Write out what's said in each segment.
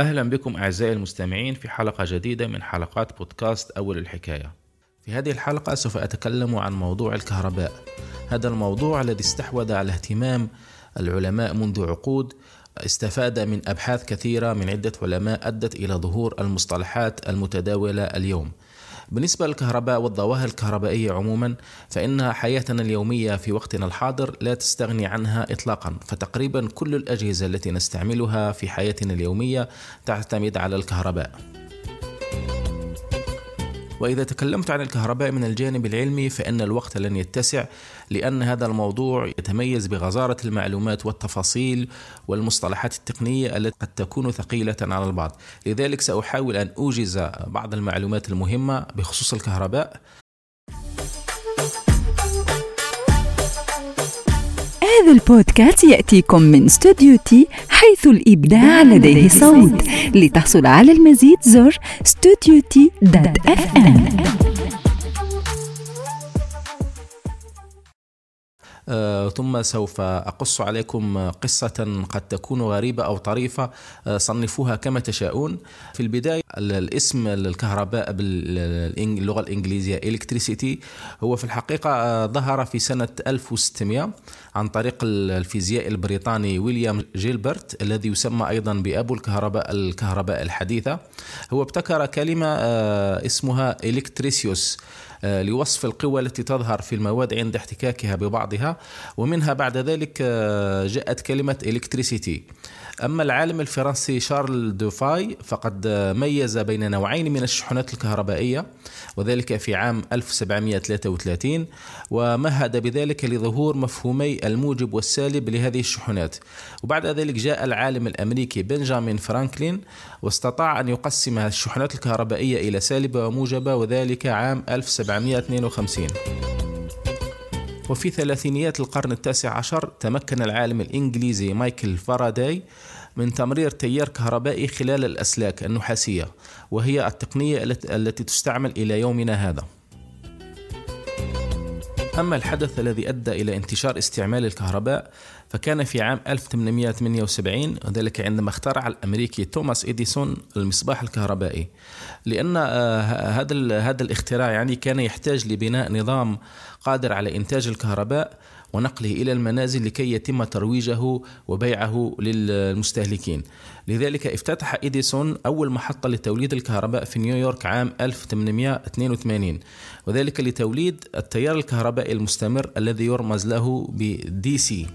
أهلا بكم أعزائي المستمعين في حلقة جديدة من حلقات بودكاست أول الحكاية. في هذه الحلقة سوف أتكلم عن موضوع الكهرباء. هذا الموضوع الذي استحوذ على اهتمام العلماء منذ عقود استفاد من أبحاث كثيرة من عدة علماء أدت إلى ظهور المصطلحات المتداولة اليوم. بالنسبة للكهرباء والظواهر الكهربائية عموما فإنها حياتنا اليومية في وقتنا الحاضر لا تستغني عنها إطلاقا فتقريبا كل الأجهزة التي نستعملها في حياتنا اليومية تعتمد على الكهرباء. وإذا تكلمت عن الكهرباء من الجانب العلمي فإن الوقت لن يتسع لأن هذا الموضوع يتميز بغزارة المعلومات والتفاصيل والمصطلحات التقنية التي قد تكون ثقيلة على البعض. لذلك سأحاول أن أوجز بعض المعلومات المهمة بخصوص الكهرباء. هذا البودكاست يأتيكم من استوديو تي حيث الإبداع لديه صوت. لتحصل على المزيد زر استوديو تي ثم سوف أقص عليكم قصة قد تكون غريبة أو طريفة. آه، صنفوها كما تشاءون. في البداية الاسم الكهرباء باللغة الإنجليزية إلكتريسيتي هو في الحقيقة آه، ظهر في سنة 1600 عن طريق الفيزيائي البريطاني ويليام جيلبرت الذي يسمى أيضا بأبو الكهرباء الكهرباء الحديثة. هو ابتكر كلمة اسمها electricus آه، لوصف القوة التي تظهر في المواد عند احتكاكها ببعضها ومنها بعد ذلك آه، جاءت كلمة electricity أما العالم الفرنسي شارل دوفاي فقد ميز بين نوعين من الشحنات الكهربائية وذلك في عام 1733 ومهد بذلك لظهور مفهومي الموجب والسالب لهذه الشحنات. وبعد ذلك جاء العالم الأمريكي بنجامين فرانكلين واستطاع أن يقسم الشحنات الكهربائية إلى سالبة وموجبة وذلك عام 1752 وفي ثلاثينيات القرن التاسع عشر تمكن العالم الإنجليزي مايكل فاراداي من تمرير تيار كهربائي خلال الأسلاك النحاسية وهي التقنية التي تستعمل إلى يومنا هذا. أما الحدث الذي أدى إلى انتشار استعمال الكهرباء فكان في عام 1878 وذلك عندما اخترع الأمريكي توماس إديسون المصباح الكهربائي. لأن آه، هذا هذا الاختراع يعني كان يحتاج لبناء نظام قادر على إنتاج الكهرباء ونقله إلى المنازل لكي يتم ترويجه وبيعه للمستهلكين. لذلك افتتح إديسون أول محطة لتوليد الكهرباء في نيويورك عام 1882 وذلك لتوليد التيار الكهربائي المستمر الذي يرمز له بدي سي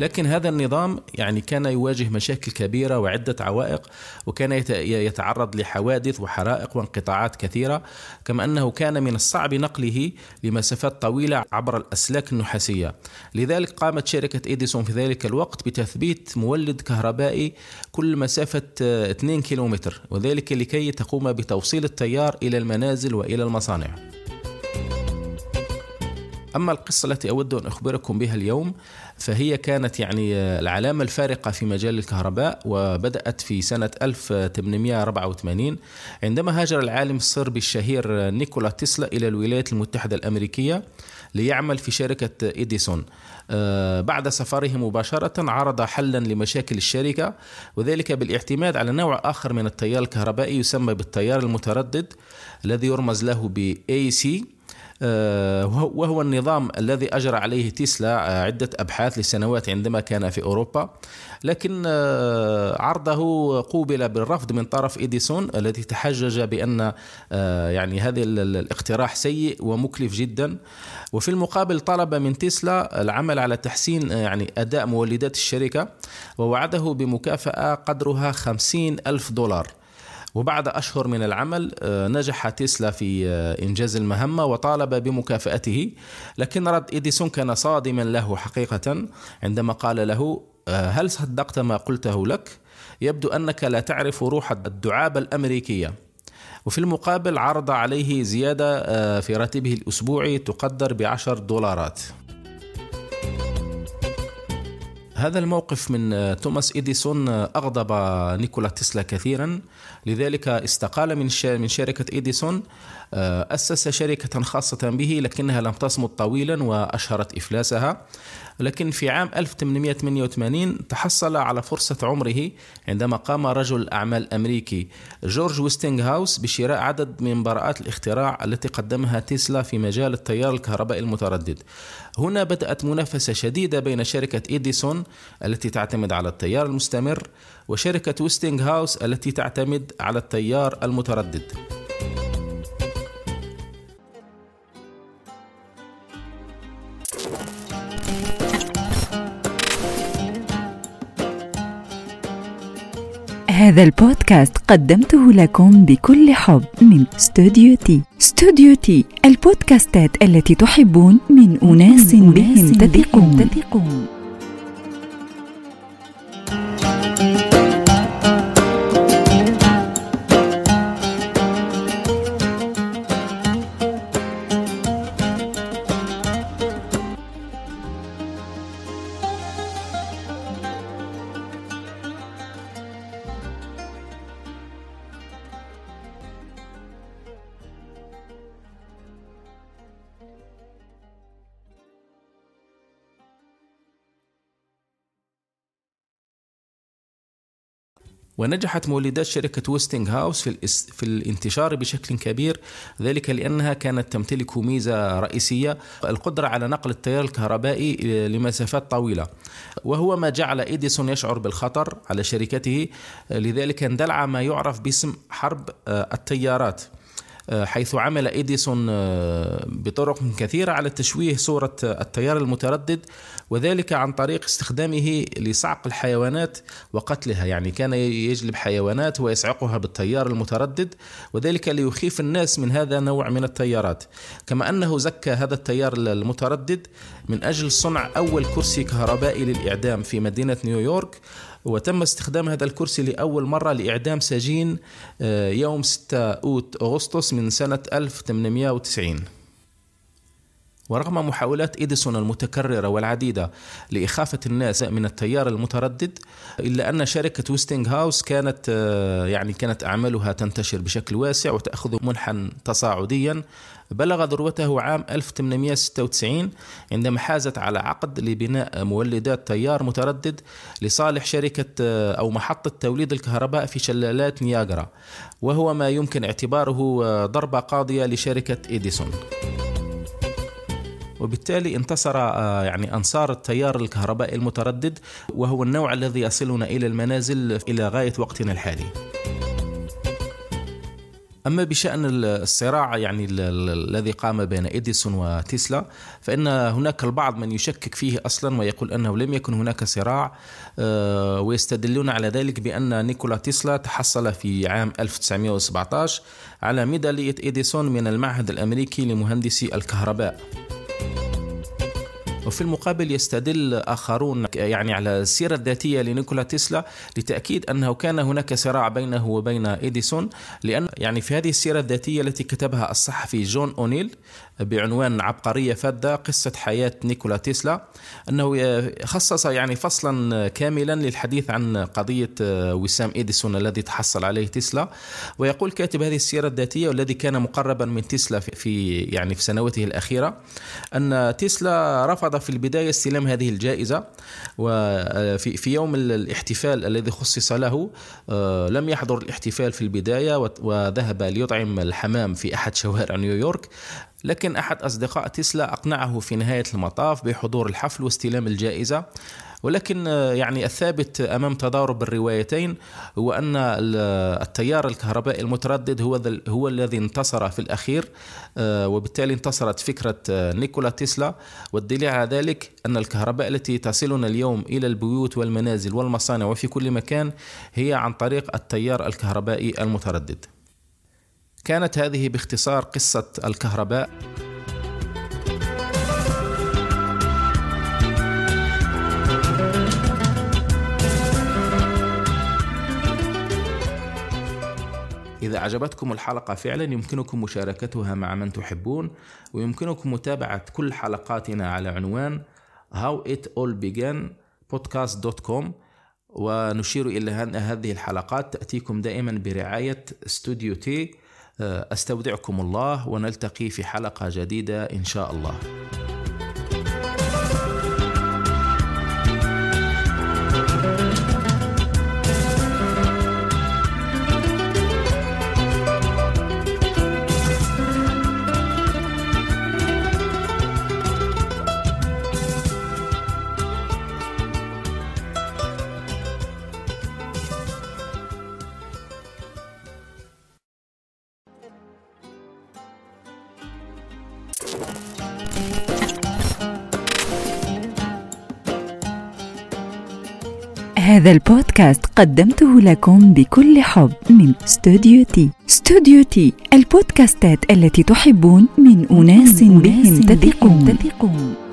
لكن هذا النظام يعني كان يواجه مشاكل كبيرة وعدة عوائق وكان يتعرض لحوادث وحرائق وانقطاعات كثيرة كما أنه كان من الصعب نقله لمسافات طويلة عبر الأسلاك النحاسية. لذلك قامت شركة إيديسون في ذلك الوقت بتثبيت مولد كهربائي كل مسافة 2 كيلومتر وذلك لكي تقوم بتوصيل التيار إلى المنازل وإلى المصانع. أما القصة التي أود أن أخبركم بها اليوم فهي كانت يعني العلامة الفارقة في مجال الكهرباء وبدأت في سنة 1884 عندما هاجر العالم الصربي الشهير نيكولا تسلا إلى الولايات المتحدة الأمريكية ليعمل في شركة إديسون. آه، بعد سفره مباشرة عرض حلا لمشاكل الشركة وذلك بالاعتماد على نوع آخر من التيار الكهربائي يسمى بالتيار المتردد الذي يرمز له ب AC آه، وهو النظام الذي أجرى عليه تسلا آه، عدة أبحاث لسنوات عندما كان في أوروبا. لكن آه، عرضه قوبل بالرفض من طرف إديسون الذي تحجج بأن يعني هذا الاقتراح سيء ومكلف جدا. وفي المقابل طلب من تسلا العمل على تحسين يعني أداء مولدات الشركة ووعده بمكافأة قدرها خمسين ألف دولار. وبعد أشهر من العمل آه، نجح تسلا في آه، إنجاز المهمة وطالب بمكافأته. لكن رد إديسون كان صادما له حقيقة عندما قال له آه، هل صدقت ما قلته لك؟ يبدو أنك لا تعرف روح الدعابة الأمريكية. وفي المقابل عرض عليه زيادة في راتبه الأسبوعي تقدر بعشر دولارات. هذا الموقف من توماس إديسون أغضب نيكولا تسلا كثيرا. لذلك استقال من من شركة إديسون أسس شركة خاصة به لكنها لم تصمد طويلا وأشهرت إفلاسها. لكن في عام 1888 تحصل على فرصة عمره عندما قام رجل أعمال أمريكي جورج ويستنغهاوس بشراء عدد من براءات الاختراع التي قدمها تسلا في مجال التيار الكهربائي المتردد. هنا بدأت منافسة شديدة بين شركة إديسون التي تعتمد على التيار المستمر وشركة ويستنغهاوس التي تعتمد على التيار المتردد. هذا البودكاست قدمته لكم بكل حب من استوديو تي استوديو تي البودكاستات التي تحبون من أناس بهم تثقون. ونجحت مولدات شركة ويستنغ هاوس في, في الانتشار بشكل كبير ذلك لأنها كانت تمتلك ميزة رئيسية القدرة على نقل التيار الكهربائي لمسافات طويلة. وهو ما جعل إديسون يشعر بالخطر على شركته لذلك اندلع ما يعرف باسم حرب التيارات. حيث عمل إديسون بطرق كثيرة على تشويه صورة التيار المتردد وذلك عن طريق استخدامه لصعق الحيوانات وقتلها. يعني كان يجلب حيوانات ويصعقها بالتيار المتردد وذلك ليخيف الناس من هذا النوع من التيارات. كما أنه زكى هذا التيار المتردد من أجل صنع أول كرسي كهربائي للإعدام في مدينة نيويورك وتم استخدام هذا الكرسي لأول مرة لإعدام سجين آه، يوم 6 أوت أغسطس من سنة 1890 ورغم محاولات إديسون المتكررة والعديدة لإخافة الناس من التيار المتردد إلا أن شركة ويستنغ هاوس كانت آه، يعني كانت أعمالها تنتشر بشكل واسع وتأخذ منحا تصاعديا. بلغ ذروته عام 1896 عندما حازت على عقد لبناء مولدات تيار متردد لصالح شركة آه، أو محطة توليد الكهرباء في شلالات نياجرا وهو ما يمكن اعتباره آه، ضربة قاضية لشركة إديسون وبالتالي انتصر آه، يعني أنصار التيار الكهربائي المتردد وهو النوع الذي يصلنا إلى المنازل إلى غاية وقتنا الحالي. أما بشأن الصراع يعني الذي قام بين إديسون وتسلا فإن هناك البعض من يشكك فيه أصلا ويقول أنه لم يكن هناك صراع آه، ويستدلون على ذلك بأن نيكولا تسلا تحصل في عام 1917 على ميدالية إديسون من المعهد الأمريكي لمهندسي الكهرباء وفي المقابل يستدل آخرون يعني على السيرة الذاتية لنيكولا تسلا لتأكيد أنه كان هناك صراع بينه وبين إديسون لأن يعني في هذه السيرة الذاتية التي كتبها الصحفي جون أونيل بعنوان عبقرية فادة قصة حياة نيكولا تسلا أنه خصص يعني فصلا كاملا للحديث عن قضية وسام إديسون الذي تحصل عليه تسلا. ويقول كاتب هذه السيرة الذاتية والذي كان مقربا من تسلا في يعني في سنواته الأخيرة أن تسلا رفض في البداية استلام هذه الجائزة وفي في يوم الاحتفال الذي خصص له آه، لم يحضر الاحتفال في البداية وذهب ليطعم الحمام في أحد شوارع نيويورك لكن أحد أصدقاء تسلا أقنعه في نهاية المطاف بحضور الحفل واستلام الجائزة. ولكن آه، يعني الثابت أمام تضارب الروايتين هو أن التيار الكهربائي المتردد هو هو الذي انتصر في الأخير آه، وبالتالي انتصرت فكرة آه، نيكولا تسلا والدليل على ذلك أن الكهرباء التي تصلنا اليوم إلى البيوت والمنازل والمصانع وفي كل مكان هي عن طريق التيار الكهربائي المتردد. كانت هذه باختصار قصة الكهرباء إذا أعجبتكم الحلقة فعلا يمكنكم مشاركتها مع من تحبون ويمكنكم متابعة كل حلقاتنا على عنوان How It All Began com ونشير إلى أن هذه الحلقات تأتيكم دائما برعاية استوديو تي أستودعكم الله ونلتقي في حلقة جديدة إن شاء الله. هذا البودكاست قدمته لكم بكل حب من استوديو تي استوديو تي البودكاستات التي تحبون من أناس بهم تثقون.